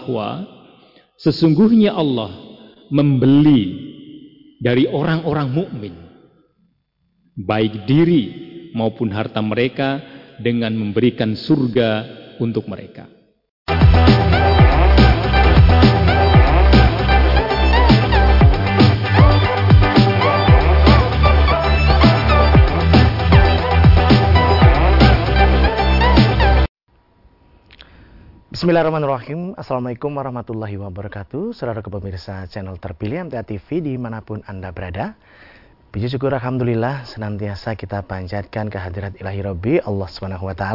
bahwa sesungguhnya Allah membeli dari orang-orang mukmin baik diri maupun harta mereka dengan memberikan surga untuk mereka. Bismillahirrahmanirrahim. Assalamualaikum warahmatullahi wabarakatuh. Saudara pemirsa channel terpilih MTA TV di mana pun Anda berada. Puji syukur Alhamdulillah senantiasa kita panjatkan kehadirat ilahi Rabbi Allah SWT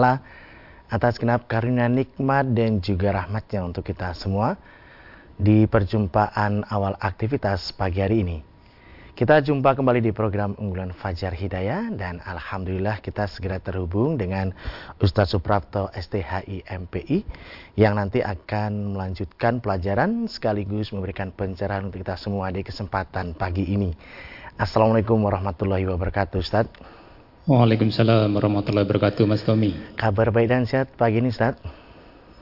atas genap karunia nikmat dan juga rahmatnya untuk kita semua di perjumpaan awal aktivitas pagi hari ini. Kita jumpa kembali di program unggulan Fajar Hidayah dan Alhamdulillah kita segera terhubung dengan Ustadz Suprapto STHI MPI yang nanti akan melanjutkan pelajaran sekaligus memberikan pencerahan untuk kita semua di kesempatan pagi ini. Assalamualaikum warahmatullahi wabarakatuh Ustadz. Waalaikumsalam warahmatullahi wabarakatuh Mas Tommy. Kabar baik dan sehat pagi ini Ustadz?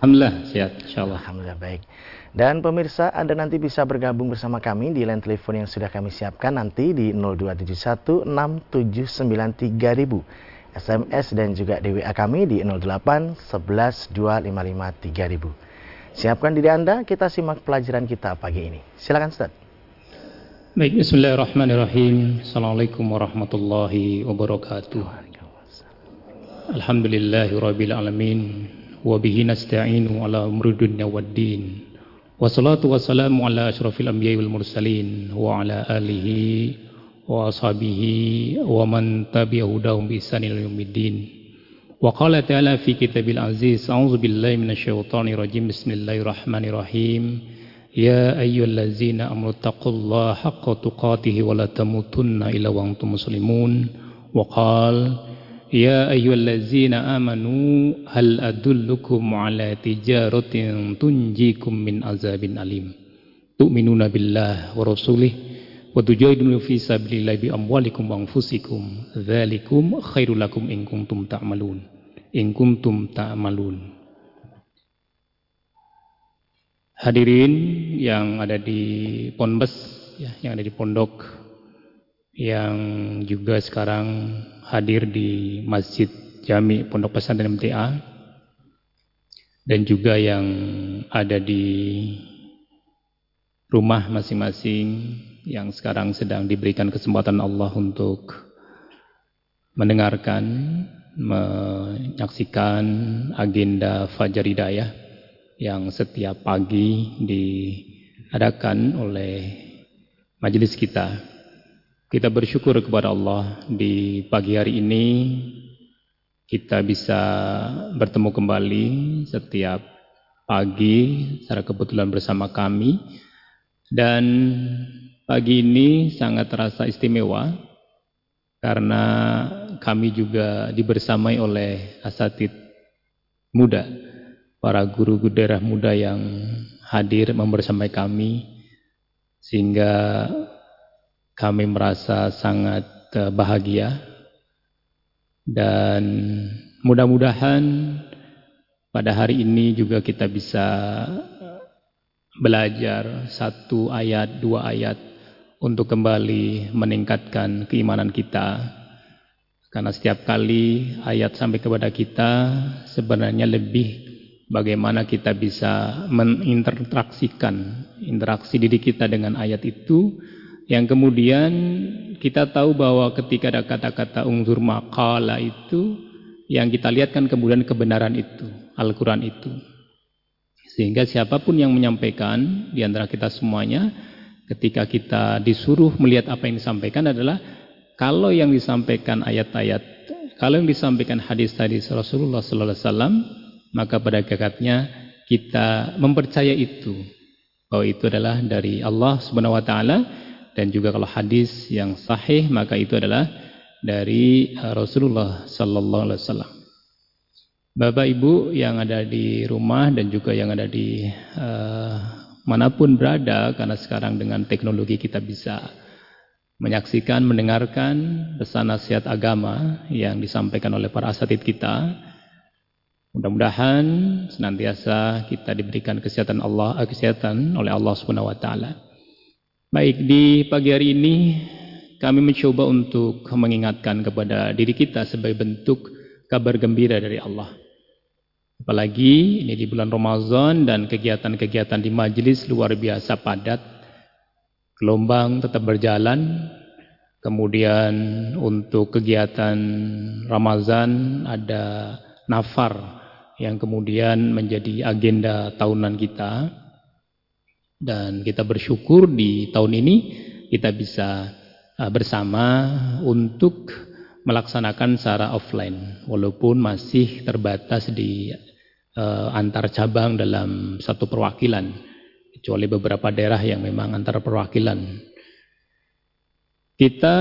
Alhamdulillah sehat insyaallah. Alhamdulillah baik. Dan pemirsa, Anda nanti bisa bergabung bersama kami di line telepon yang sudah kami siapkan nanti di 02716793000. SMS dan juga DWA kami di 08 11 Siapkan diri Anda, kita simak pelajaran kita pagi ini. Silakan Ustaz. Baik, bismillahirrahmanirrahim. Assalamualaikum warahmatullahi wabarakatuh. Alhamdulillahi rabbil alamin. Wa bihi nasta'inu ala umri dunya waddin. Wassalatu wassalamu ala asyrafil anbiya'i wal mursalin wa ala alihi wa ashabihi wa man tabi'ahu dahum bi ihsan ila yaumiddin. Wa qala ta'ala fi kitabil aziz a'udzu billahi minasyaitonir rajim bismillahirrahmanirrahim ya ayyuhallazina amanu taqullaha haqqa tuqatih wa la tamutunna illa wa antum muslimun wa qala يا أيها الذين آمنوا هل أدلكم على تجارة تنجيكم من عذاب أليم تؤمنون بالله ورسوله وتجاهدون في سبيل الله بأموالكم وأنفسكم ذلكم خير لكم إن كنتم تعملون إن كنتم تعملون Hadirin yang ada di Ponbes, ya, yang ada di pondok, yang juga sekarang hadir di Masjid Jami Pondok Pesantren MTA dan juga yang ada di rumah masing-masing yang sekarang sedang diberikan kesempatan Allah untuk mendengarkan, menyaksikan agenda Fajar Hidayah yang setiap pagi diadakan oleh majelis kita. Kita bersyukur kepada Allah di pagi hari ini kita bisa bertemu kembali setiap pagi secara kebetulan bersama kami. Dan pagi ini sangat terasa istimewa karena kami juga dibersamai oleh asatid muda para guru-guru daerah muda yang hadir membersamai kami sehingga kami merasa sangat bahagia dan mudah-mudahan pada hari ini juga kita bisa belajar satu ayat, dua ayat untuk kembali meningkatkan keimanan kita. Karena setiap kali ayat sampai kepada kita sebenarnya lebih bagaimana kita bisa meninteraksikan interaksi diri kita dengan ayat itu yang kemudian kita tahu bahwa ketika ada kata-kata ungzur maqala itu yang kita lihat kan kemudian kebenaran itu, Al-Quran itu. Sehingga siapa pun yang menyampaikan di antara kita semuanya ketika kita disuruh melihat apa yang disampaikan adalah kalau yang disampaikan ayat-ayat, kalau yang disampaikan hadis-hadis Rasulullah sallallahu alaihi wasallam, maka pada hakikatnya kita mempercaya itu bahwa itu adalah dari Allah Subhanahu wa taala dan juga kalau hadis yang sahih maka itu adalah dari uh, Rasulullah sallallahu alaihi wasallam. Bapak Ibu yang ada di rumah dan juga yang ada di uh, mana pun berada karena sekarang dengan teknologi kita bisa menyaksikan, mendengarkan pesan nasihat agama yang disampaikan oleh para asatid kita. Mudah-mudahan senantiasa kita diberikan kesehatan Allah, eh, kesehatan oleh Allah Subhanahu wa taala. Baik, di pagi hari ini kami mencoba untuk mengingatkan kepada diri kita sebagai bentuk kabar gembira dari Allah. Apalagi ini di bulan Ramadan dan kegiatan-kegiatan di majelis luar biasa padat. Gelombang tetap berjalan. Kemudian untuk kegiatan Ramadan ada nafar yang kemudian menjadi agenda tahunan kita dan kita bersyukur di tahun ini kita bisa uh, bersama untuk melaksanakan secara offline. Walaupun masih terbatas di uh, antar cabang dalam satu perwakilan. Kecuali beberapa daerah yang memang antar perwakilan. Kita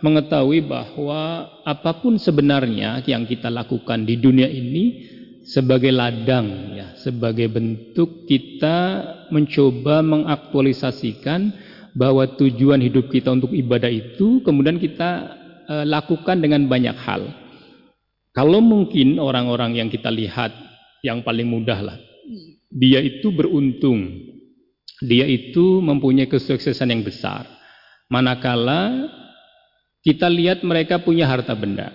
mengetahui bahwa apa pun sebenarnya yang kita lakukan di dunia ini sebagai ladang ya, sebagai bentuk kita mencoba mengaktualisasikan bahwa tujuan hidup kita untuk ibadah itu kemudian kita e, lakukan dengan banyak hal. Kalau mungkin orang-orang yang kita lihat yang paling mudah lah, dia itu beruntung, dia itu mempunyai kesuksesan yang besar. Manakala kita lihat mereka punya harta benda,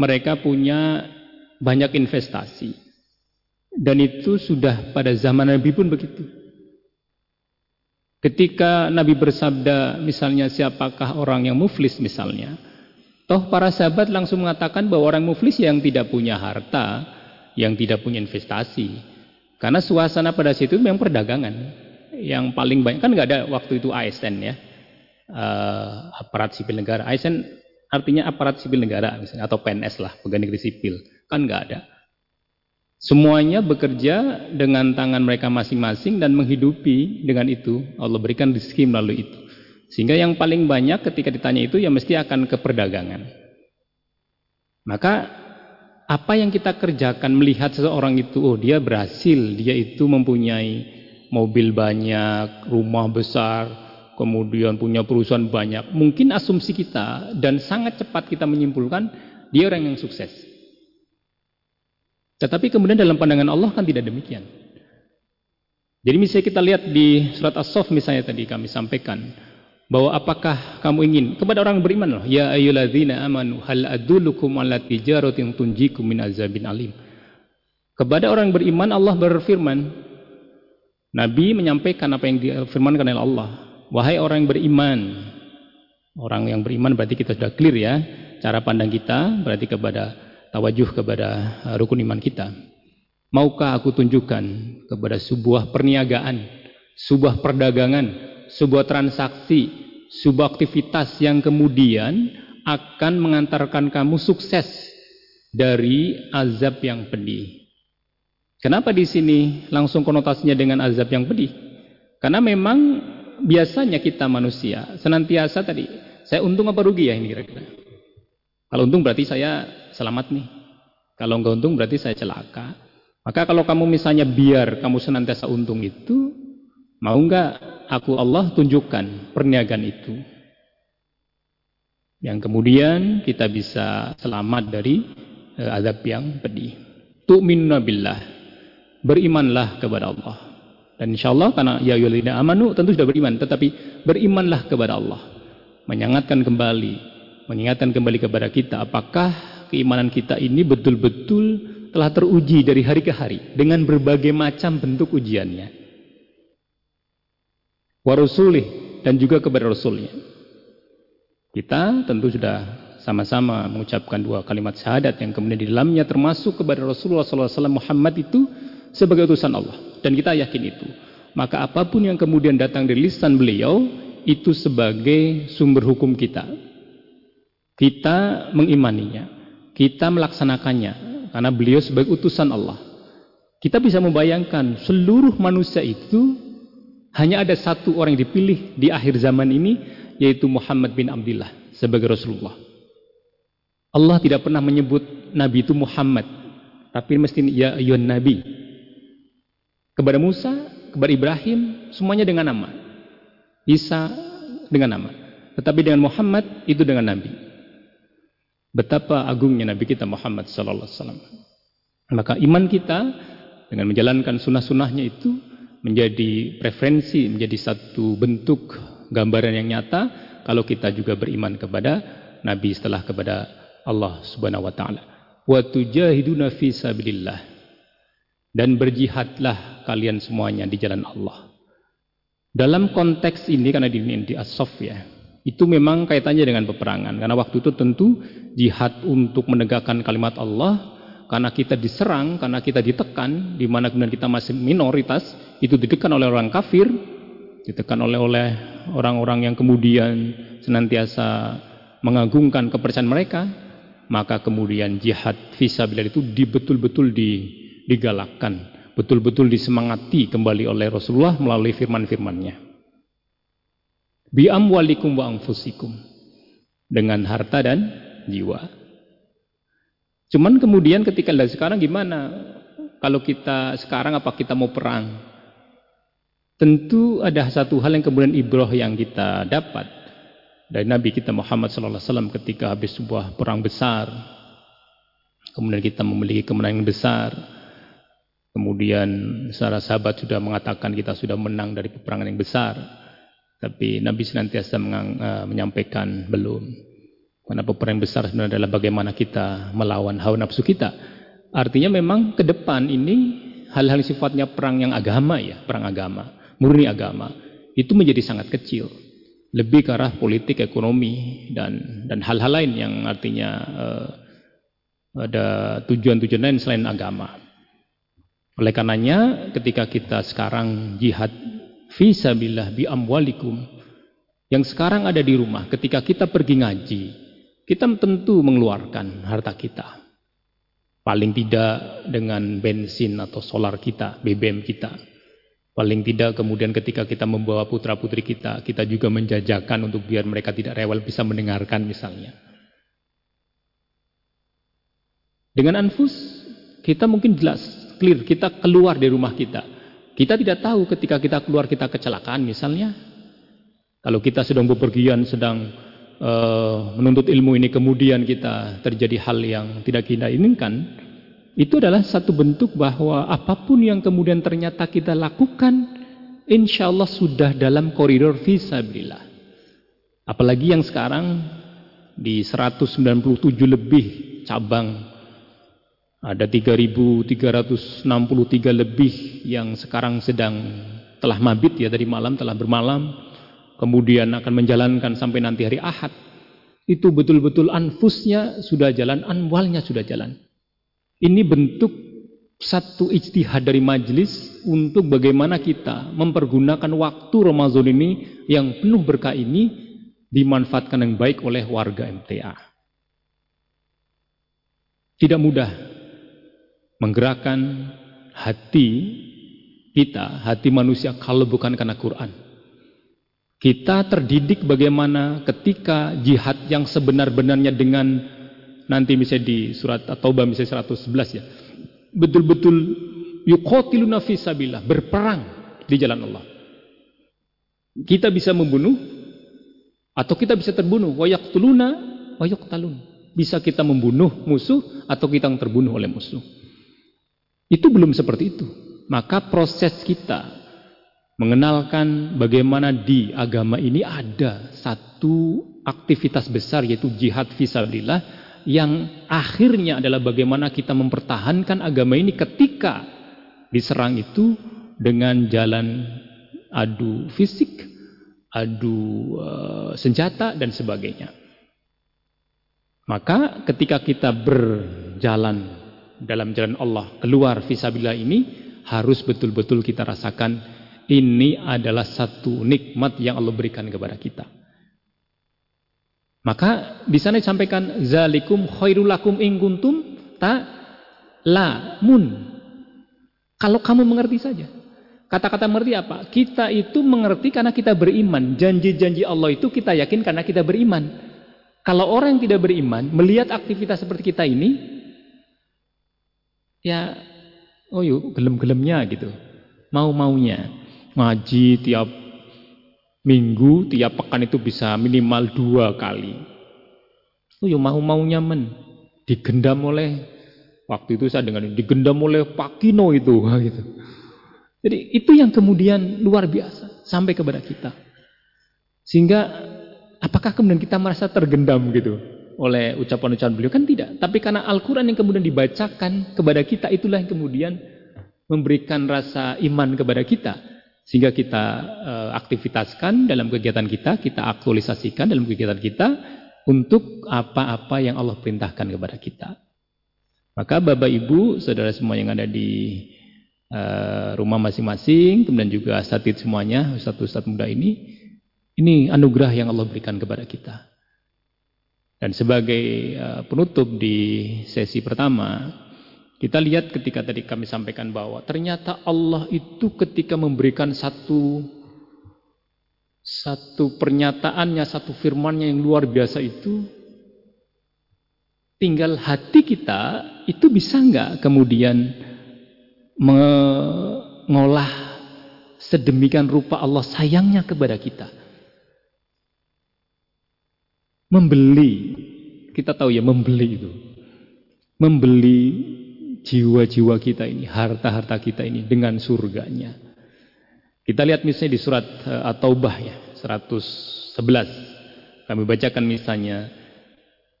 mereka punya banyak investasi. Dan itu sudah pada zaman Nabi pun begitu. Ketika Nabi bersabda misalnya siapakah orang yang muflis misalnya. Toh para sahabat langsung mengatakan bahwa orang muflis yang tidak punya harta, yang tidak punya investasi. Karena suasana pada situ memang perdagangan. Yang paling banyak kan nggak ada waktu itu ASN ya. Uh, aparat sipil negara. ASN artinya aparat sipil negara misalnya atau PNS lah, pegawai negeri sipil. Kan nggak ada. Semuanya bekerja dengan tangan mereka masing-masing dan menghidupi dengan itu. Allah berikan rezeki melalui itu. Sehingga yang paling banyak ketika ditanya itu ya mesti akan ke perdagangan. Maka apa yang kita kerjakan melihat seseorang itu, oh dia berhasil, dia itu mempunyai mobil banyak, rumah besar, kemudian punya perusahaan banyak. Mungkin asumsi kita dan sangat cepat kita menyimpulkan dia orang yang sukses. Tetapi kemudian dalam pandangan Allah kan tidak demikian. Jadi misalnya kita lihat di surat As-Saff misalnya tadi kami sampaikan bahwa apakah kamu ingin kepada orang beriman loh ya ayyuhalladzina amanu hal adullukum ala tijaratin tunjikum min azabin alim. Kepada orang beriman Allah berfirman Nabi menyampaikan apa yang difirmankan oleh Allah. Wahai orang yang beriman. Orang yang beriman berarti kita sudah clear ya cara pandang kita berarti kepada tawajuh kepada uh, rukun iman kita. Maukah aku tunjukkan kepada sebuah perniagaan, sebuah perdagangan, sebuah transaksi, sebuah aktivitas yang kemudian akan mengantarkan kamu sukses dari azab yang pedih. Kenapa di sini langsung konotasinya dengan azab yang pedih? Karena memang biasanya kita manusia senantiasa tadi, saya untung apa rugi ya ini kira-kira? Kalau untung berarti saya selamat nih. Kalau enggak untung berarti saya celaka. Maka kalau kamu misalnya biar kamu senantiasa untung itu, mau enggak aku Allah tunjukkan perniagaan itu. Yang kemudian kita bisa selamat dari uh, azab yang pedih. Tu'minuna billah. Berimanlah kepada Allah. Dan insya Allah karena ya yulina amanu tentu sudah beriman. Tetapi berimanlah kepada Allah. Menyangatkan kembali mengingatkan kembali kepada kita apakah keimanan kita ini betul-betul telah teruji dari hari ke hari dengan berbagai macam bentuk ujiannya. Warusulih dan juga kepada Rasulnya. Kita tentu sudah sama-sama mengucapkan dua kalimat syahadat yang kemudian di dalamnya termasuk kepada Rasulullah SAW Muhammad itu sebagai utusan Allah. Dan kita yakin itu. Maka apa pun yang kemudian datang dari lisan beliau itu sebagai sumber hukum kita kita mengimaninya, kita melaksanakannya karena beliau sebagai utusan Allah. Kita bisa membayangkan seluruh manusia itu hanya ada satu orang yang dipilih di akhir zaman ini yaitu Muhammad bin Abdullah sebagai Rasulullah. Allah tidak pernah menyebut nabi itu Muhammad, tapi mesti ya ayuhan nabi. Kepada Musa, kepada Ibrahim semuanya dengan nama. Isa dengan nama. Tetapi dengan Muhammad itu dengan nabi. Betapa agungnya Nabi kita Muhammad sallallahu alaihi wasallam. Maka iman kita dengan menjalankan sunnah-sunnahnya itu menjadi preferensi, menjadi satu bentuk gambaran yang nyata kalau kita juga beriman kepada Nabi setelah kepada Allah Subhanahu wa taala. Wa tujahiduna fi sabilillah. Dan berjihadlah kalian semuanya di jalan Allah. Dalam konteks ini karena di, di as ya, itu memang kaitannya dengan peperangan karena waktu itu tentu jihad untuk menegakkan kalimat Allah karena kita diserang, karena kita ditekan, di mana kemudian kita masih minoritas, itu ditekan oleh orang kafir, ditekan oleh orang-orang yang kemudian senantiasa mengagungkan kepercayaan mereka, maka kemudian jihad fisabilillah itu betul-betul digalakkan, betul-betul disemangati kembali oleh Rasulullah melalui firman-firmannya. Bi amwalikum wa anfusikum dengan harta dan jiwa. Cuman kemudian ketika dari sekarang gimana? Kalau kita sekarang apa kita mau perang? Tentu ada satu hal yang kemudian ibroh yang kita dapat dari Nabi kita Muhammad SAW ketika habis sebuah perang besar. Kemudian kita memiliki kemenangan besar. Kemudian para sahabat sudah mengatakan kita sudah menang dari peperangan yang besar. Tapi Nabi senantiasa eh, menyampaikan belum. Karena peperangan besar sebenarnya adalah bagaimana kita melawan hawa nafsu kita. Artinya memang ke depan ini hal-hal sifatnya perang yang agama ya, perang agama, murni agama, itu menjadi sangat kecil. Lebih ke arah politik, ekonomi dan dan hal-hal lain yang artinya uh, ada tujuan-tujuan lain selain agama. Oleh karenanya ketika kita sekarang jihad fisabilillah bi amwalikum yang sekarang ada di rumah ketika kita pergi ngaji kita tentu mengeluarkan harta kita. Paling tidak dengan bensin atau solar kita, BBM kita. Paling tidak kemudian ketika kita membawa putra-putri kita, kita juga menjajakan untuk biar mereka tidak rewel bisa mendengarkan misalnya. Dengan anfus, kita mungkin jelas, clear, kita keluar dari rumah kita. Kita tidak tahu ketika kita keluar kita kecelakaan misalnya. Kalau kita sedang bepergian, sedang uh, menuntut ilmu ini kemudian kita terjadi hal yang tidak kita inginkan, itu adalah satu bentuk bahwa apa pun yang kemudian ternyata kita lakukan, insya Allah sudah dalam koridor visabilillah. Apalagi yang sekarang di 197 lebih cabang ada 3.363 lebih yang sekarang sedang telah mabit ya dari malam telah bermalam kemudian akan menjalankan sampai nanti hari Ahad, itu betul-betul anfusnya sudah jalan, anwalnya sudah jalan. Ini bentuk satu ijtihad dari majelis untuk bagaimana kita mempergunakan waktu Ramadan ini yang penuh berkah ini dimanfaatkan yang baik oleh warga MTA. Tidak mudah menggerakkan hati kita, hati manusia kalau bukan karena Quran. Kita terdidik bagaimana ketika jihad yang sebenar-benarnya dengan nanti misalnya di surat At-Taubah misalnya 111 ya. Betul-betul yuqatiluna fisabillah, berperang di jalan Allah. Kita bisa membunuh atau kita bisa terbunuh. Wa yaqtuluna wa yuqtalun. Bisa kita membunuh musuh atau kita terbunuh oleh musuh. Itu belum seperti itu. Maka proses kita mengenalkan bagaimana di agama ini ada satu aktivitas besar yaitu jihad fisabilillah yang akhirnya adalah bagaimana kita mempertahankan agama ini ketika diserang itu dengan jalan adu fisik, adu uh, senjata dan sebagainya. Maka ketika kita berjalan dalam jalan Allah keluar fisabilillah ini harus betul-betul kita rasakan ini adalah satu nikmat yang Allah berikan kepada kita. Maka di sana disampaikan zalikum khairulakum in kuntum ta lamun. Kalau kamu mengerti saja. Kata-kata mengerti apa? Kita itu mengerti karena kita beriman. Janji-janji Allah itu kita yakin karena kita beriman. Kalau orang yang tidak beriman melihat aktivitas seperti kita ini ya oh yuk gelem-gelemnya gitu. Mau-maunya ngaji tiap minggu, tiap pekan itu bisa minimal dua kali. Oh ya mau-maunya men, digendam oleh Waktu itu saya dengan digendam oleh Pak Kino itu. Gitu. Jadi itu yang kemudian luar biasa sampai kepada kita. Sehingga apakah kemudian kita merasa tergendam gitu oleh ucapan-ucapan beliau? Kan tidak. Tapi karena Al-Quran yang kemudian dibacakan kepada kita itulah yang kemudian memberikan rasa iman kepada kita. Sehingga kita e, aktivitaskan dalam kegiatan kita, kita aktualisasikan dalam kegiatan kita untuk apa-apa yang Allah perintahkan kepada kita. Maka Bapak Ibu, saudara semua yang ada di uh, rumah masing-masing, kemudian juga asatid semuanya, ustadz-ustadz muda ini, ini anugerah yang Allah berikan kepada kita. Dan sebagai uh, penutup di sesi pertama, kita lihat ketika tadi kami sampaikan bahwa ternyata Allah itu ketika memberikan satu satu pernyataannya, satu firmannya yang luar biasa itu Tinggal hati kita itu bisa nggak kemudian mengolah sedemikian rupa Allah sayangnya kepada kita. Membeli, kita tahu ya membeli itu. Membeli jiwa-jiwa kita ini, harta-harta kita ini dengan surganya. Kita lihat misalnya di surat uh, At-Taubah ya, 111. Kami bacakan misalnya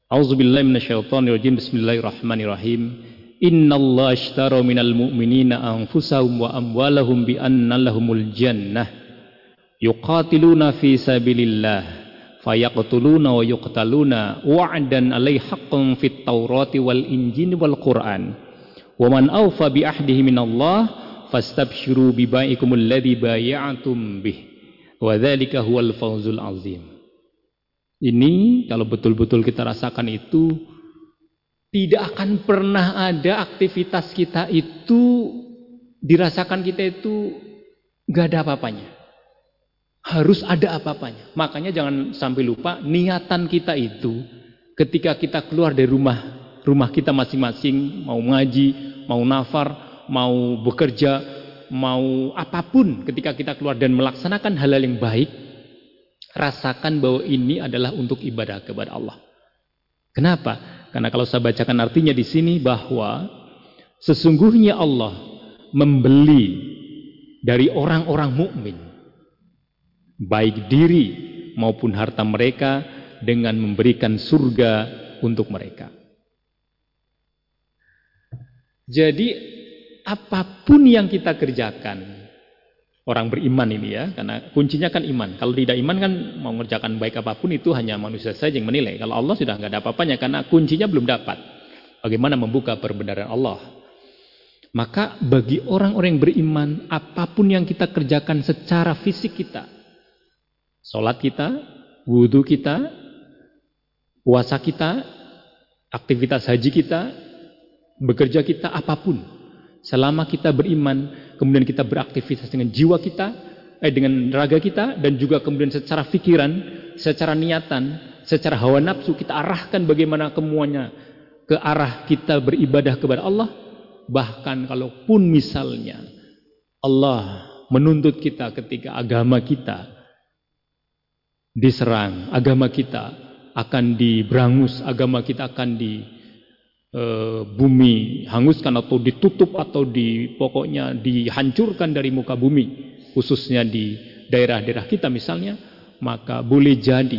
A'udzubillahi minasyaitonirrajim. Bismillahirrahmanirrahim. Innallaha ashtara minal mu'minina anfusahum wa amwalahum bi anna lahumul jannah. Yuqatiluna fi sabilillah fayaqtuluna wa yuqtaluna wa'dan 'alaihi haqqan fit Taurati wal Injili wal Qur'an. Wa man awfa bi ahdihi minallah fastabshiru bi bai'ikumul ladzi bay'atum bih. Wa dzalika huwal fawzul 'azim. Ini kalau betul-betul kita rasakan itu tidak akan pernah ada aktivitas kita itu dirasakan kita itu gak ada apa-apanya. Harus ada apa-apanya. Makanya jangan sampai lupa niatan kita itu ketika kita keluar dari rumah rumah kita masing-masing mau ngaji, mau nafar, mau bekerja, mau apa pun ketika kita keluar dan melaksanakan hal-hal yang baik rasakan bahwa ini adalah untuk ibadah kepada Allah. Kenapa? Karena kalau saya bacakan artinya di sini bahwa sesungguhnya Allah membeli dari orang-orang mukmin baik diri maupun harta mereka dengan memberikan surga untuk mereka. Jadi apa pun yang kita kerjakan orang beriman ini ya karena kuncinya kan iman. Kalau tidak iman kan mau mengerjakan baik apa pun itu hanya manusia saja yang menilai. Kalau Allah sudah nggak ada apa-apanya karena kuncinya belum dapat. Bagaimana membuka perbenaran Allah? Maka bagi orang-orang yang beriman apa pun yang kita kerjakan secara fisik kita sholat kita wudhu kita puasa kita aktivitas haji kita bekerja kita apa pun Selama kita beriman, kemudian kita beraktivitas dengan jiwa kita, eh dengan raga kita dan juga kemudian secara pikiran, secara niatan, secara hawa nafsu kita arahkan bagaimana kemuanya ke arah kita beribadah kepada Allah. Bahkan kalaupun misalnya Allah menuntut kita ketika agama kita diserang, agama kita akan diberangus, agama kita akan di e, bumi hanguskan atau ditutup atau di pokoknya dihancurkan dari muka bumi khususnya di daerah-daerah kita misalnya maka boleh jadi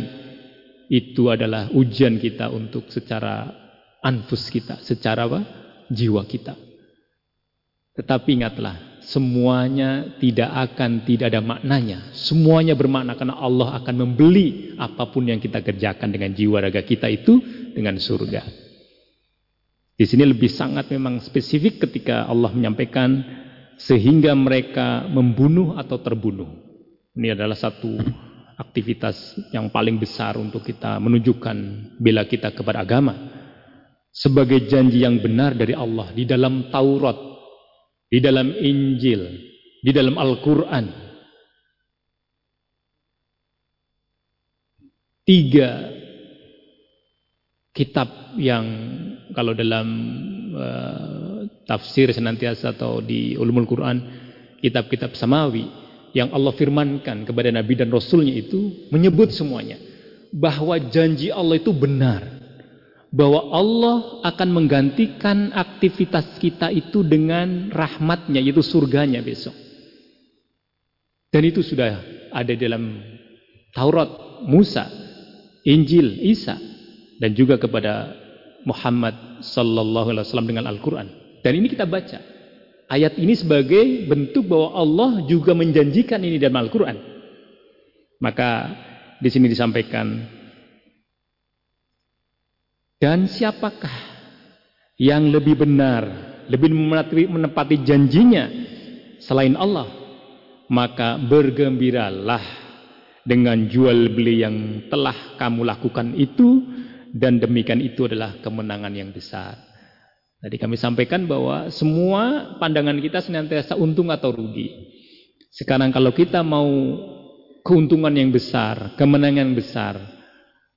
itu adalah ujian kita untuk secara anfus kita secara apa? jiwa kita tetapi ingatlah semuanya tidak akan tidak ada maknanya semuanya bermakna karena Allah akan membeli apa pun yang kita kerjakan dengan jiwa raga kita itu dengan surga di sini lebih sangat memang spesifik ketika Allah menyampaikan sehingga mereka membunuh atau terbunuh. Ini adalah satu aktivitas yang paling besar untuk kita menunjukkan bela kita kepada agama. Sebagai janji yang benar dari Allah di dalam Taurat, di dalam Injil, di dalam Al-Quran. Tiga kitab yang kalau dalam uh, tafsir senantiasa atau di ulumul Quran kitab-kitab samawi yang Allah firmankan kepada Nabi dan Rasulnya itu menyebut semuanya bahwa janji Allah itu benar bahwa Allah akan menggantikan aktivitas kita itu dengan rahmatnya yaitu surganya besok. Dan itu sudah ada dalam Taurat, Musa, Injil, Isa dan juga kepada Muhammad sallallahu alaihi wasallam dengan Al-Qur'an. Dan ini kita baca. Ayat ini sebagai bentuk bahwa Allah juga menjanjikan ini dalam Al-Qur'an. Maka di sini disampaikan dan siapakah yang lebih benar, lebih menepati janjinya selain Allah? Maka bergembiralah dengan jual beli yang telah kamu lakukan itu dan demikian itu adalah kemenangan yang besar. Tadi kami sampaikan bahwa semua pandangan kita senantiasa untung atau rugi. Sekarang kalau kita mau keuntungan yang besar, kemenangan yang besar,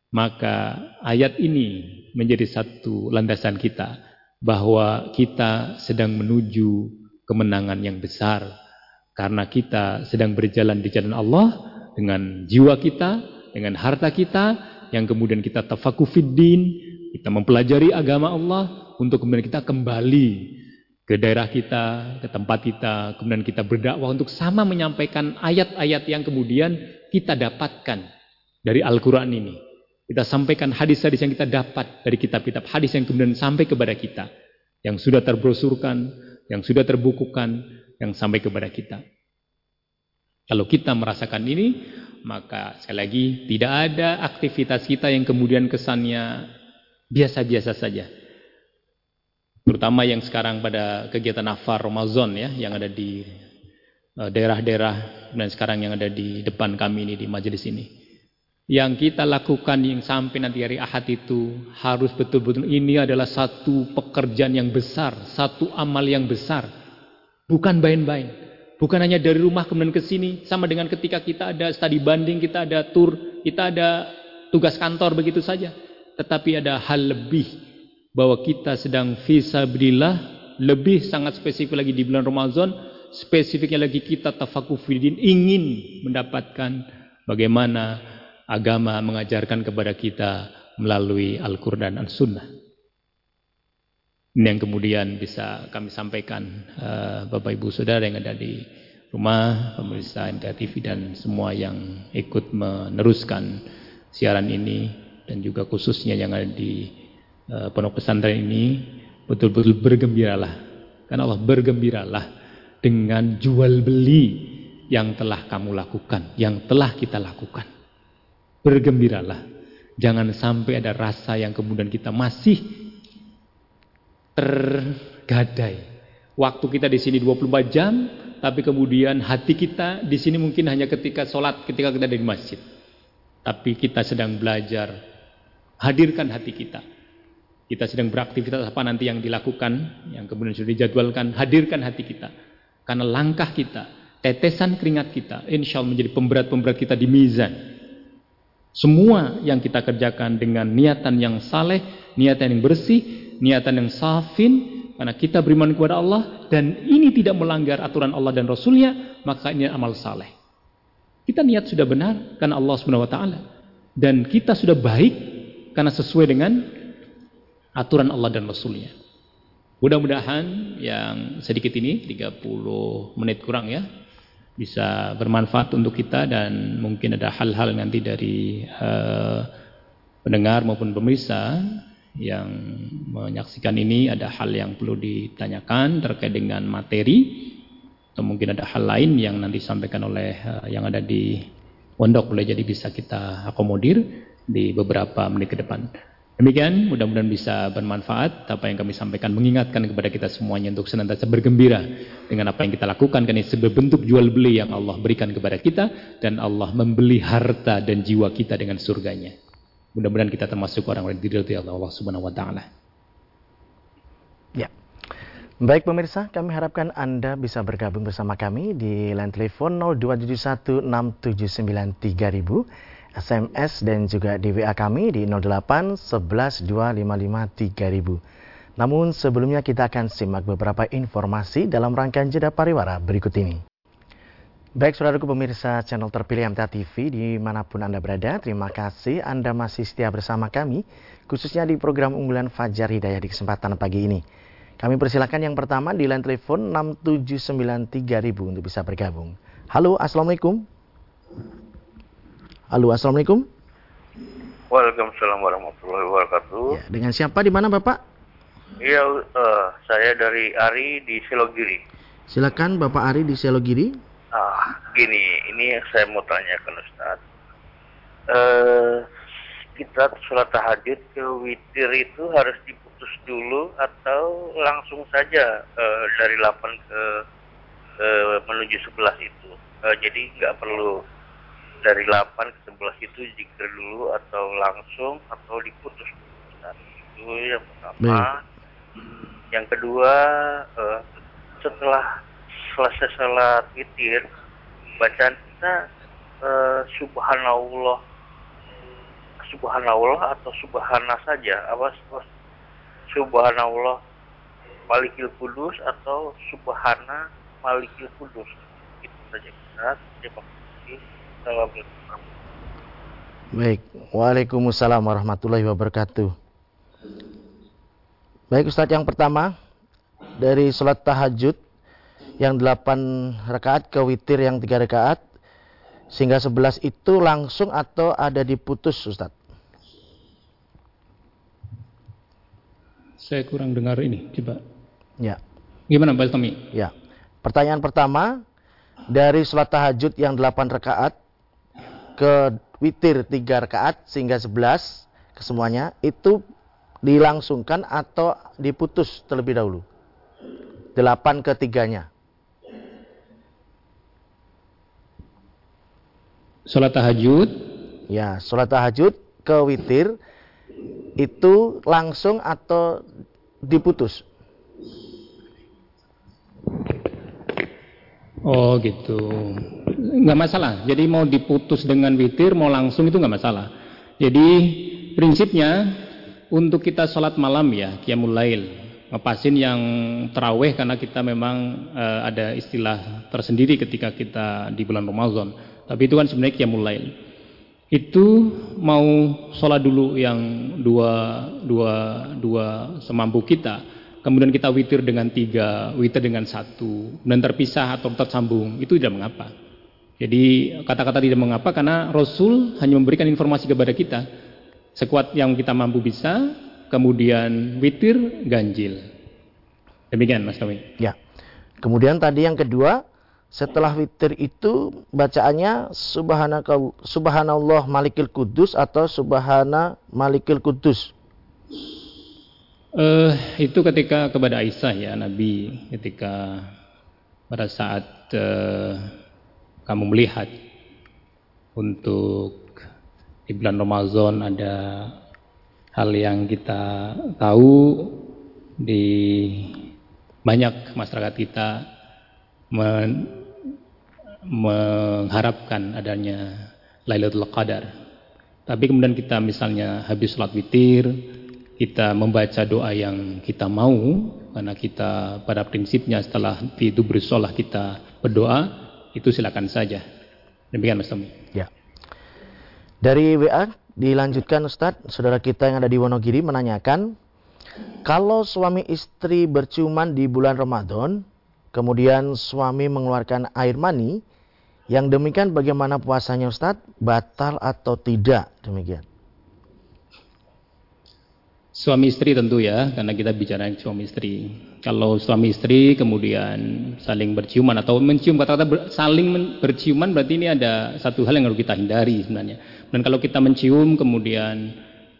maka ayat ini menjadi satu landasan kita bahwa kita sedang menuju kemenangan yang besar karena kita sedang berjalan di jalan Allah dengan jiwa kita, dengan harta kita yang kemudian kita tafakufiddin, kita mempelajari agama Allah untuk kemudian kita kembali ke daerah kita, ke tempat kita, kemudian kita berdakwah untuk sama menyampaikan ayat-ayat yang kemudian kita dapatkan dari Al-Quran ini. Kita sampaikan hadis-hadis yang kita dapat dari kitab-kitab hadis yang kemudian sampai kepada kita. Yang sudah terbrosurkan, yang sudah terbukukan, yang sampai kepada kita. Kalau kita merasakan ini, maka sekali lagi tidak ada aktivitas kita yang kemudian kesannya biasa-biasa saja. Terutama yang sekarang pada kegiatan nafar Ramadan ya, yang ada di eh, daerah-daerah dan sekarang yang ada di depan kami ini di majelis ini yang kita lakukan yang sampai nanti hari Ahad itu harus betul-betul ini adalah satu pekerjaan yang besar, satu amal yang besar. Bukan main-main. Bukan hanya dari rumah kemudian ke sini sama dengan ketika kita ada studi banding, kita ada tour, kita ada tugas kantor begitu saja. Tetapi ada hal lebih bahwa kita sedang fisabilillah lebih sangat spesifik lagi di bulan Ramadan, spesifiknya lagi kita tafakufidin ingin mendapatkan bagaimana agama mengajarkan kepada kita melalui Al-Quran dan Sunnah. Ini yang kemudian bisa kami sampaikan uh, Bapak Ibu Saudara yang ada di rumah, pemirsa NTA TV dan semua yang ikut meneruskan siaran ini dan juga khususnya yang ada di uh, pondok pesantren ini betul-betul bergembiralah karena Allah bergembiralah dengan jual beli yang telah kamu lakukan, yang telah kita lakukan. Bergembiralah. Jangan sampai ada rasa yang kemudian kita masih tergadai. Waktu kita di sini 24 jam, tapi kemudian hati kita di sini mungkin hanya ketika sholat, ketika kita ada di masjid. Tapi kita sedang belajar, hadirkan hati kita. Kita sedang beraktivitas apa nanti yang dilakukan, yang kemudian sudah dijadwalkan, hadirkan hati kita. Karena langkah kita, tetesan keringat kita, insya Allah menjadi pemberat-pemberat kita di mizan. Semua yang kita kerjakan dengan niatan yang saleh, niatan yang bersih, niatan yang safin, karena kita beriman kepada Allah dan ini tidak melanggar aturan Allah dan Rasulnya, maka ini amal saleh. Kita niat sudah benar karena Allah Subhanahu Wa Taala dan kita sudah baik karena sesuai dengan aturan Allah dan Rasulnya. Mudah-mudahan yang sedikit ini 30 menit kurang ya bisa bermanfaat untuk kita dan mungkin ada hal-hal nanti dari uh, pendengar maupun pemirsa yang menyaksikan ini ada hal yang perlu ditanyakan terkait dengan materi atau mungkin ada hal lain yang nanti disampaikan oleh uh, yang ada di pondok boleh jadi bisa kita akomodir di beberapa menit ke depan. Demikian, mudah-mudahan bisa bermanfaat apa yang kami sampaikan mengingatkan kepada kita semuanya untuk senantiasa bergembira dengan apa yang kita lakukan karena sebagai bentuk jual beli yang Allah berikan kepada kita dan Allah membeli harta dan jiwa kita dengan surganya. Mudah-mudahan kita termasuk orang-orang diridhoi Allah Subhanahu wa taala. Ya. Baik pemirsa, kami harapkan Anda bisa bergabung bersama kami di line telepon 02716793000 SMS dan juga di WA kami di 08 11 255 3000. Namun sebelumnya kita akan simak beberapa informasi dalam rangkaian jeda pariwara berikut ini. Baik, saudaraku pemirsa channel terpilih MTA TV di mana pun Anda berada, terima kasih Anda masih setia bersama kami, khususnya di program unggulan Fajar Hidayah di kesempatan pagi ini. Kami persilakan yang pertama di line telepon 6793000 untuk bisa bergabung. Halo, Assalamualaikum. Halo, Assalamualaikum. Waalaikumsalam warahmatullahi wabarakatuh. Ya, dengan siapa di mana Bapak? Iya, uh, saya dari Ari di Selogiri. Silakan Bapak Ari di Selogiri. Ah, gini, ini yang saya mau tanyakan Ustaz. Uh, kita sholat tahajud ke witir itu harus diputus dulu atau langsung saja uh, dari 8 ke uh, menuju 11 itu. Uh, jadi nggak perlu dari 8 ke 11 itu zikir dulu atau langsung atau diputus. Ustaz. Itu yang pertama. Yang kedua, uh, setelah selesai sholat witir bacaan kita uh, subhanallah subhanallah atau subhana saja apa subhanallah malikil kudus atau subhana malikil kudus itu saja. Kita terima kasih Baik, Waalaikumsalam warahmatullahi wabarakatuh. Baik Ustadz yang pertama dari sholat tahajud yang 8 rakaat ke witir yang 3 rakaat sehingga 11 itu langsung atau ada diputus Ustaz? Saya kurang dengar ini, coba. Ya. Gimana Pak Tommy? Ya. Pertanyaan pertama, dari sholat tahajud yang 8 rakaat ke witir 3 rakaat sehingga 11 kesemuanya itu dilangsungkan atau diputus terlebih dahulu? 8 ketiganya. Sholat tahajud? Ya, sholat tahajud ke witir itu langsung atau diputus? Oh gitu, nggak masalah. Jadi mau diputus dengan witir, mau langsung itu nggak masalah. Jadi prinsipnya untuk kita sholat malam ya, qiyamul lail, ngepasin yang terawih karena kita memang uh, ada istilah tersendiri ketika kita di bulan Ramadan tapi itu kan sebenarnya qiyamul lail. Itu mau sholat dulu yang dua, dua, dua semampu kita. Kemudian kita witir dengan tiga, witir dengan satu. Dan terpisah atau tersambung. Itu tidak mengapa. Jadi kata-kata tidak mengapa karena Rasul hanya memberikan informasi kepada kita. Sekuat yang kita mampu bisa, kemudian witir, ganjil. Demikian Mas Tommy. Ya. Kemudian tadi yang kedua, setelah witir itu bacaannya subhanallah malikil kudus atau subhana malikil kudus. Uh, itu ketika kepada Aisyah ya Nabi ketika pada saat uh, kamu melihat untuk di bulan Ramadan ada hal yang kita tahu di banyak masyarakat kita men mengharapkan adanya Lailatul Qadar. Tapi kemudian kita misalnya habis sholat witir, kita membaca doa yang kita mau, karena kita pada prinsipnya setelah itu bersolah kita berdoa, itu silakan saja. Demikian Mas Tommy. Ya. Dari WA dilanjutkan Ustadz, saudara kita yang ada di Wonogiri menanyakan, kalau suami istri berciuman di bulan Ramadan, kemudian suami mengeluarkan air mani, yang demikian bagaimana puasanya Ustadz? Batal atau tidak? Demikian. Suami istri tentu ya, karena kita bicara suami istri. Kalau suami istri kemudian saling berciuman atau mencium kata-kata ber, saling berciuman berarti ini ada satu hal yang harus kita hindari sebenarnya. Dan kalau kita mencium kemudian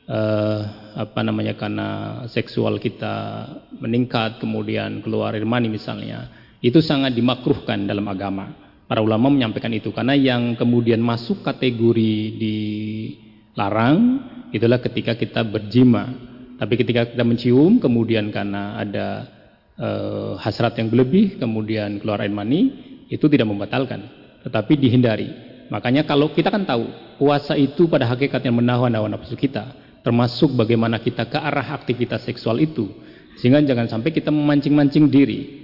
uh, apa namanya karena seksual kita meningkat kemudian keluar air mani misalnya, itu sangat dimakruhkan dalam agama. Para ulama menyampaikan itu karena yang kemudian masuk kategori dilarang itulah ketika kita berjima. Tapi ketika kita mencium kemudian karena ada e, hasrat yang berlebih kemudian keluar air mani itu tidak membatalkan, tetapi dihindari. Makanya kalau kita kan tahu puasa itu pada hakikatnya menahan hawa nafsu kita, termasuk bagaimana kita ke arah aktivitas seksual itu. Sehingga jangan sampai kita memancing-mancing diri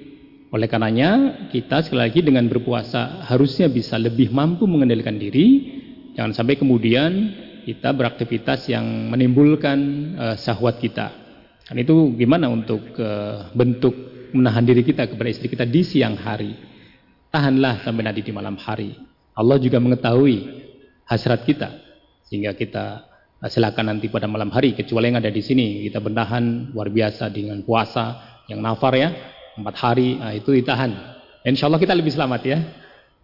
Oleh karenanya kita sekali lagi dengan berpuasa harusnya bisa lebih mampu mengendalikan diri. Jangan sampai kemudian kita beraktivitas yang menimbulkan uh, syahwat kita. Dan itu gimana untuk uh, bentuk menahan diri kita kepada istri kita di siang hari. Tahanlah sampai nanti di malam hari. Allah juga mengetahui hasrat kita. Sehingga kita uh, silakan nanti pada malam hari. Kecuali yang ada di sini. Kita bertahan luar biasa dengan puasa yang nafar ya empat hari nah, itu ditahan. Insya Allah kita lebih selamat ya.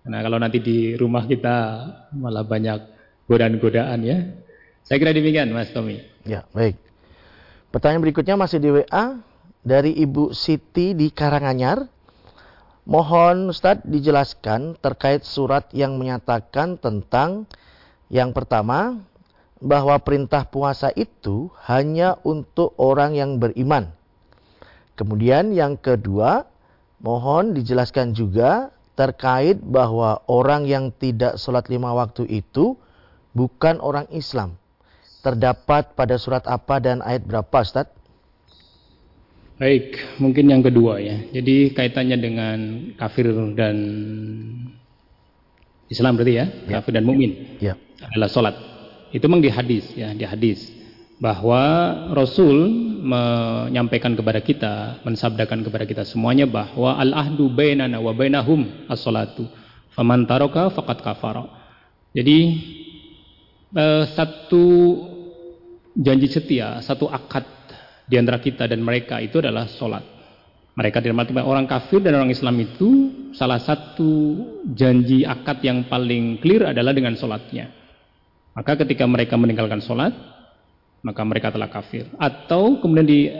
Nah kalau nanti di rumah kita malah banyak godaan-godaan ya. Saya kira demikian Mas Tommy. Ya baik. Pertanyaan berikutnya masih di WA dari Ibu Siti di Karanganyar. Mohon Ustadz dijelaskan terkait surat yang menyatakan tentang yang pertama bahwa perintah puasa itu hanya untuk orang yang beriman. Kemudian yang kedua, mohon dijelaskan juga terkait bahwa orang yang tidak sholat lima waktu itu bukan orang Islam. Terdapat pada surat apa dan ayat berapa Ustaz? Baik, mungkin yang kedua ya. Jadi kaitannya dengan kafir dan Islam berarti ya, ya. kafir dan mukmin. Ya. Adalah sholat. Itu memang di hadis ya, di hadis bahwa Rasul menyampaikan kepada kita, mensabdakan kepada kita semuanya bahwa al-ahdu bainana wa bainahum as-salatu. Faman taraka faqad kafara. Jadi eh, satu janji setia, satu akad di antara kita dan mereka itu adalah solat. Mereka tidak orang kafir dan orang Islam itu salah satu janji akad yang paling clear adalah dengan solatnya. Maka ketika mereka meninggalkan solat, maka mereka telah kafir. Atau kemudian di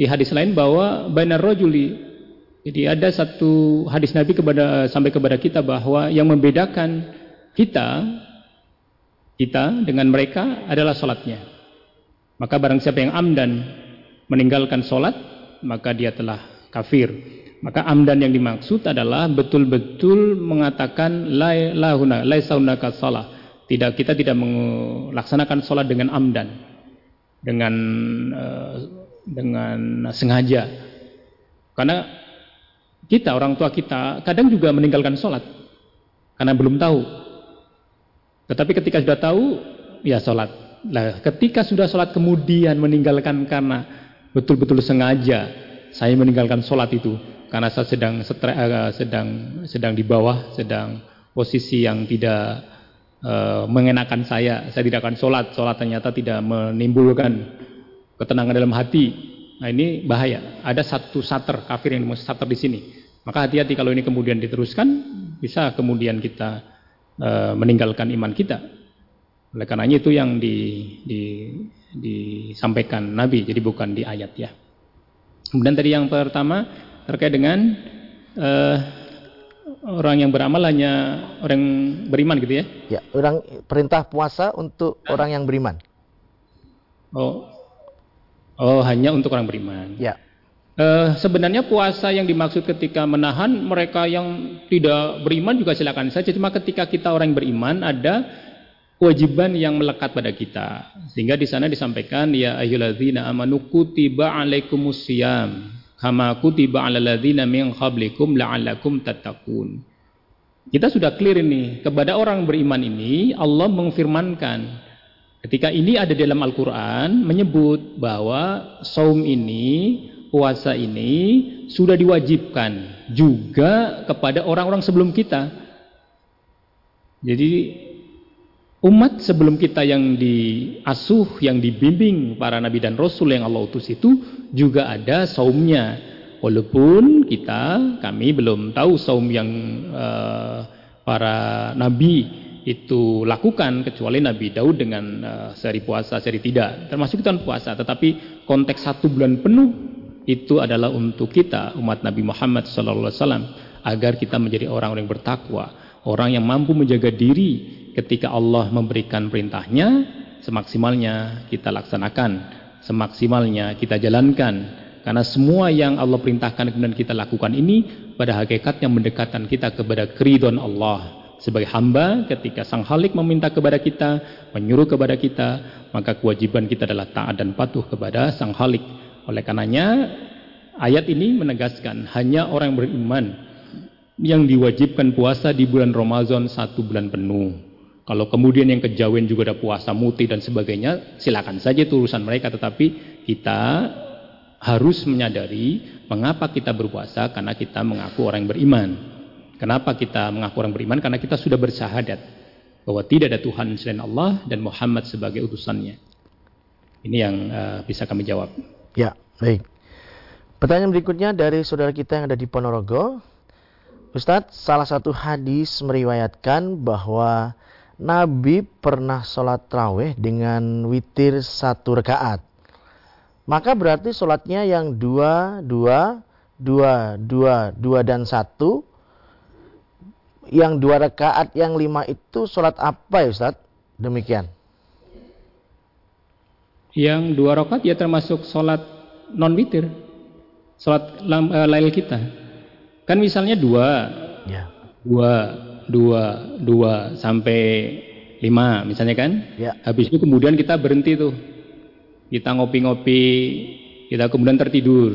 di hadis lain bahwa bainar rajuli jadi ada satu hadis Nabi kepada sampai kepada kita bahwa yang membedakan kita kita dengan mereka adalah solatnya. Maka barang siapa yang amdan meninggalkan solat, maka dia telah kafir. Maka amdan yang dimaksud adalah betul-betul mengatakan la lahuna laisa salah. Tidak kita tidak melaksanakan solat dengan amdan dengan uh, dengan sengaja. Karena kita orang tua kita kadang juga meninggalkan sholat karena belum tahu. Tetapi ketika sudah tahu, ya sholat. Nah, ketika sudah sholat kemudian meninggalkan karena betul-betul sengaja saya meninggalkan sholat itu karena saya sedang setre, uh, sedang sedang di bawah, sedang posisi yang tidak uh, mengenakan saya, saya tidak akan sholat, sholat ternyata tidak menimbulkan ketenangan dalam hati. Nah ini bahaya. Ada satu sater kafir yang dimaksud sater di sini. Maka hati-hati kalau ini kemudian diteruskan, bisa kemudian kita uh, meninggalkan iman kita. Oleh karenanya itu yang di, di, disampaikan Nabi, jadi bukan di ayat ya. Kemudian tadi yang pertama terkait dengan uh, orang yang beramal hanya orang beriman gitu ya? Ya, orang perintah puasa untuk ah. orang yang beriman. Oh, oh hanya untuk orang beriman. Ya. Uh, sebenarnya puasa yang dimaksud ketika menahan mereka yang tidak beriman juga silakan saja. Cuma ketika kita orang yang beriman ada kewajiban yang melekat pada kita. Sehingga di sana disampaikan ya ayyuhalladzina amanu kutiba alaikumusiyam kama kutiba 'alal ladzina min qablikum la'allakum tattaqun. Kita sudah clear ini, kepada orang beriman ini Allah mengfirmankan ketika ini ada dalam Al-Qur'an menyebut bahwa saum ini, puasa ini sudah diwajibkan juga kepada orang-orang sebelum kita. Jadi umat sebelum kita yang diasuh, yang dibimbing para nabi dan rasul yang Allah utus itu juga ada saumnya. Walaupun kita, kami belum tahu saum yang uh, para nabi itu lakukan kecuali Nabi Daud dengan uh, seri puasa, seri tidak. Termasuk itu puasa, tetapi konteks satu bulan penuh itu adalah untuk kita umat Nabi Muhammad SAW agar kita menjadi orang yang bertakwa, orang yang mampu menjaga diri ketika Allah memberikan perintahnya semaksimalnya kita laksanakan semaksimalnya kita jalankan. Karena semua yang Allah perintahkan kemudian kita lakukan ini pada hakikatnya mendekatkan kita kepada keridhaan Allah. Sebagai hamba ketika sang halik meminta kepada kita menyuruh kepada kita maka kewajiban kita adalah taat dan patuh kepada sang halik oleh karenanya ayat ini menegaskan hanya orang yang beriman yang diwajibkan puasa di bulan Ramadan satu bulan penuh. Kalau kemudian yang kejauhan juga ada puasa muti dan sebagainya, silakan saja itu urusan mereka. Tetapi kita harus menyadari mengapa kita berpuasa karena kita mengaku orang yang beriman. Kenapa kita mengaku orang beriman? Karena kita sudah bersahadat bahwa tidak ada Tuhan selain Allah dan Muhammad sebagai utusannya. Ini yang uh, bisa kami jawab. Ya, baik. Pertanyaan berikutnya dari saudara kita yang ada di Ponorogo. Ustadz, salah satu hadis meriwayatkan bahwa Nabi pernah sholat terawih dengan witir satu rakaat. Maka berarti sholatnya yang dua, dua, dua, dua, dua dan satu. Yang dua rakaat, yang lima itu sholat apa ya Ustaz? Demikian. Yang dua rakaat ya termasuk sholat non witir. Sholat uh, lail kita. Kan misalnya dua. Ya. Dua, dua, dua sampai lima misalnya kan. Ya. Habis itu kemudian kita berhenti tuh. Kita ngopi-ngopi, kita kemudian tertidur.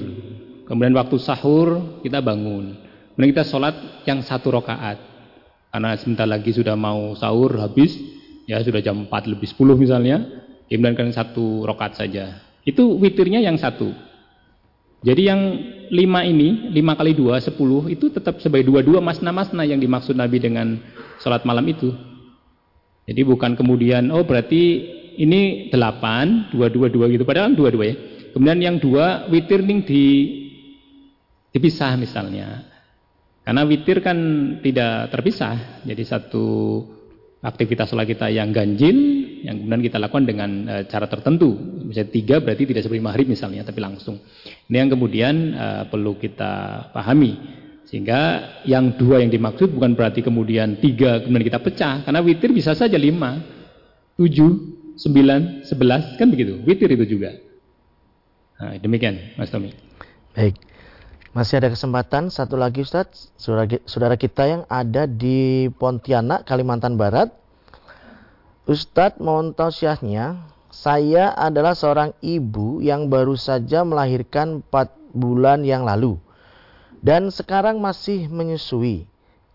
Kemudian waktu sahur kita bangun. Kemudian kita sholat yang satu rakaat. Karena sebentar lagi sudah mau sahur habis, ya sudah jam 4 lebih 10 misalnya. Kemudian kan satu rakaat saja. Itu witirnya yang satu. Jadi yang lima ini, lima kali dua, sepuluh, itu tetap sebagai dua-dua masna-masna yang dimaksud Nabi dengan sholat malam itu. Jadi bukan kemudian, oh berarti ini delapan, dua-dua-dua gitu, padahal dua-dua ya. Kemudian yang dua, witir nih di, dipisah misalnya. Karena witir kan tidak terpisah, jadi satu aktivitas sholat kita yang ganjil, yang kemudian kita lakukan dengan e, cara tertentu. Misalnya tiga berarti tidak seperti maghrib misalnya, tapi langsung. Ini yang kemudian e, perlu kita pahami. Sehingga yang dua yang dimaksud bukan berarti kemudian tiga kemudian kita pecah. Karena witir bisa saja lima, tujuh, sembilan, sebelas, kan begitu. Witir itu juga. Nah, demikian Mas Tommy. Baik. Masih ada kesempatan satu lagi saudara, saudara kita yang ada di Pontianak, Kalimantan Barat. Ustadz mohon tausiahnya, saya adalah seorang ibu yang baru saja melahirkan 4 bulan yang lalu. Dan sekarang masih menyusui.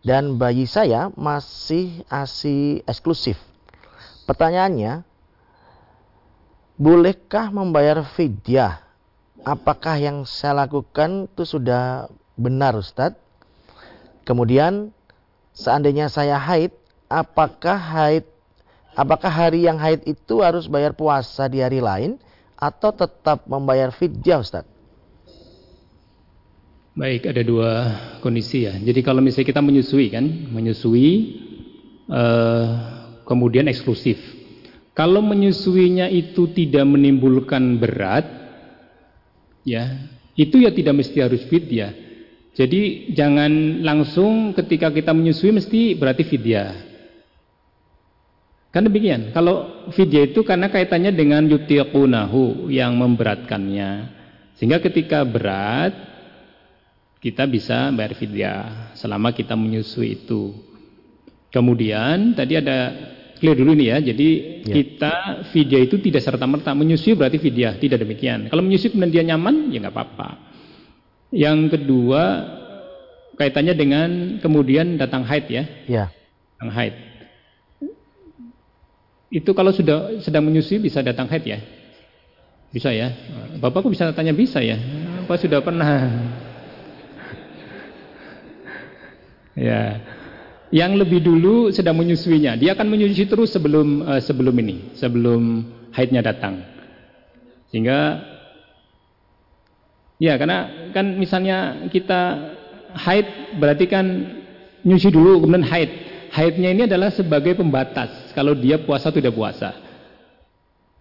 Dan bayi saya masih ASI eksklusif. Pertanyaannya, bolehkah membayar fidyah apakah yang saya lakukan itu sudah benar Ustadz? Kemudian seandainya saya haid, apakah haid apakah hari yang haid itu harus bayar puasa di hari lain atau tetap membayar fidyah Ustadz? Baik, ada dua kondisi ya. Jadi kalau misalnya kita menyusui kan, menyusui uh, kemudian eksklusif. Kalau menyusuinya itu tidak menimbulkan berat, ya itu ya tidak mesti harus fidyah. Jadi jangan langsung ketika kita menyusui mesti berarti fidyah. Kan demikian. Kalau fidyah itu karena kaitannya dengan yutiqunahu yang memberatkannya. Sehingga ketika berat kita bisa bayar fidyah selama kita menyusui itu. Kemudian tadi ada clear dulu nih ya. Jadi ya. kita fidyah itu tidak serta merta menyusui berarti fidyah, tidak demikian. Kalau menyusui kemudian dia nyaman ya nggak apa-apa. Yang kedua kaitannya dengan kemudian datang haid ya. Ya. Datang haid. Itu kalau sudah sedang menyusui bisa datang haid ya? Bisa ya? Bapak kok bisa tanya bisa ya? Apa sudah pernah? ya yang lebih dulu sedang menyusuinya. Dia akan menyusui terus sebelum uh, sebelum ini, sebelum haidnya datang. Sehingga ya karena kan misalnya kita haid berarti kan nyusui dulu kemudian haid. Haidnya ini adalah sebagai pembatas kalau dia puasa tidak puasa.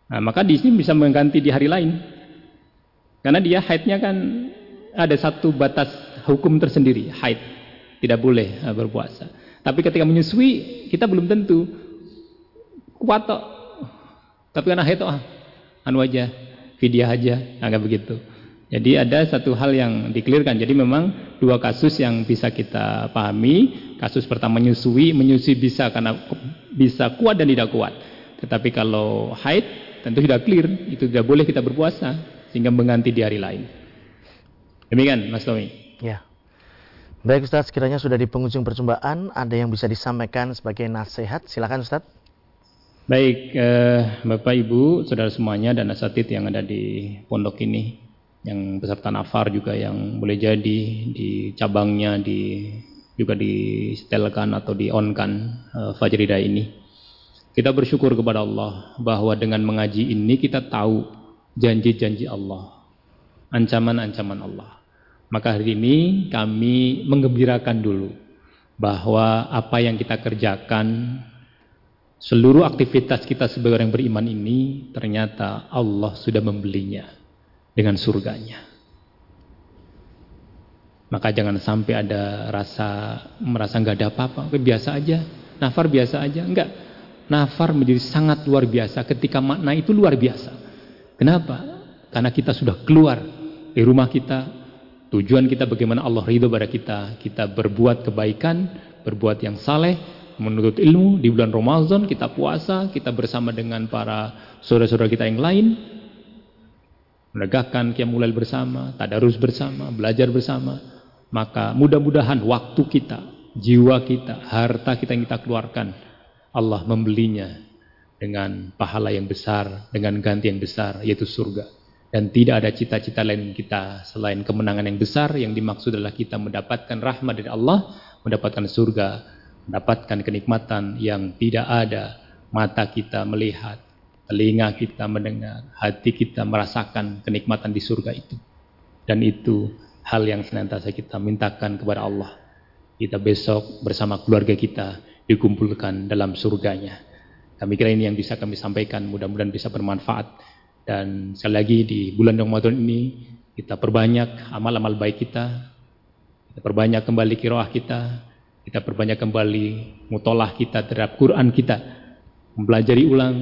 Nah, maka di sini bisa mengganti di hari lain. Karena dia haidnya kan ada satu batas hukum tersendiri, haid. Tidak boleh uh, berpuasa. Tapi ketika menyusui kita belum tentu kuat tok. Tapi karena itu ah, anu aja, fidyah aja, agak begitu. Jadi ada satu hal yang dikelirkan. Jadi memang dua kasus yang bisa kita pahami. Kasus pertama menyusui, menyusui bisa karena bisa kuat dan tidak kuat. Tetapi kalau haid tentu sudah clear, itu tidak boleh kita berpuasa sehingga mengganti di hari lain. Demikian Mas Tommy. Ya. Baik Ustaz, sekiranya sudah di penghujung perjumpaan, ada yang bisa disampaikan sebagai nasihat? Silakan Ustaz. Baik, eh, Bapak Ibu, saudara semuanya dan asatid yang ada di pondok ini, yang peserta nafar juga yang boleh jadi di cabangnya di juga di setelkan atau di onkan uh, Fajrida ini. Kita bersyukur kepada Allah bahwa dengan mengaji ini kita tahu janji-janji Allah, ancaman-ancaman Allah. Maka hari ini kami menggembirakan dulu bahwa apa yang kita kerjakan, seluruh aktivitas kita sebagai orang beriman ini ternyata Allah sudah membelinya dengan surganya. Maka jangan sampai ada rasa merasa nggak ada apa-apa, biasa aja. Nafar biasa aja, enggak. Nafar menjadi sangat luar biasa ketika makna itu luar biasa. Kenapa? Karena kita sudah keluar dari rumah kita. Tujuan kita bagaimana Allah ridho pada kita. Kita berbuat kebaikan, berbuat yang saleh, menuntut ilmu di bulan Ramadan, kita puasa, kita bersama dengan para saudara-saudara kita yang lain. Menegakkan kiamulail bersama, tadarus bersama, belajar bersama. Maka mudah-mudahan waktu kita, jiwa kita, harta kita yang kita keluarkan Allah membelinya dengan pahala yang besar, dengan ganti yang besar, yaitu surga. Dan tidak ada cita-cita lain kita selain kemenangan yang besar yang dimaksud adalah kita mendapatkan rahmat dari Allah, mendapatkan surga, mendapatkan kenikmatan yang tidak ada mata kita melihat, telinga kita mendengar, hati kita merasakan kenikmatan di surga itu. Dan itu hal yang senantiasa kita mintakan kepada Allah. Kita besok bersama keluarga kita dikumpulkan dalam surganya. Kami kira ini yang bisa kami sampaikan, mudah-mudahan bisa bermanfaat. Dan sekali lagi di bulan Ramadan ini, kita perbanyak amal-amal baik kita, kita perbanyak kembali kiroah kita, kita perbanyak kembali mutolah kita terhadap Quran kita, mempelajari ulang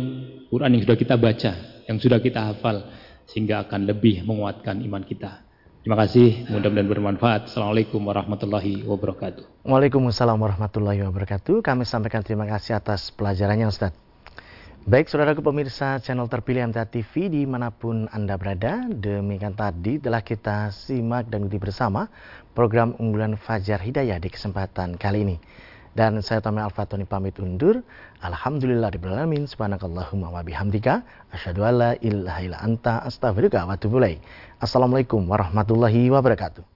Quran yang sudah kita baca, yang sudah kita hafal, sehingga akan lebih menguatkan iman kita. Terima kasih, mudah-mudahan bermanfaat. Assalamualaikum warahmatullahi wabarakatuh. Waalaikumsalam warahmatullahi wabarakatuh. Kami sampaikan terima kasih atas pelajarannya Ustaz. Baik, saudaraku pemirsa channel terpilih MTA TV di mana pun Anda berada, demikian tadi telah kita simak dan ikuti bersama program unggulan Fajar Hidayah di kesempatan kali ini. Dan saya Tommy Al-Fatoni pamit undur. Alhamdulillah di alamin. Subhanakallahumma wa bihamdika. Asyhadu alla ilaha anta astaghfiruka wa atubu Assalamualaikum warahmatullahi wabarakatuh.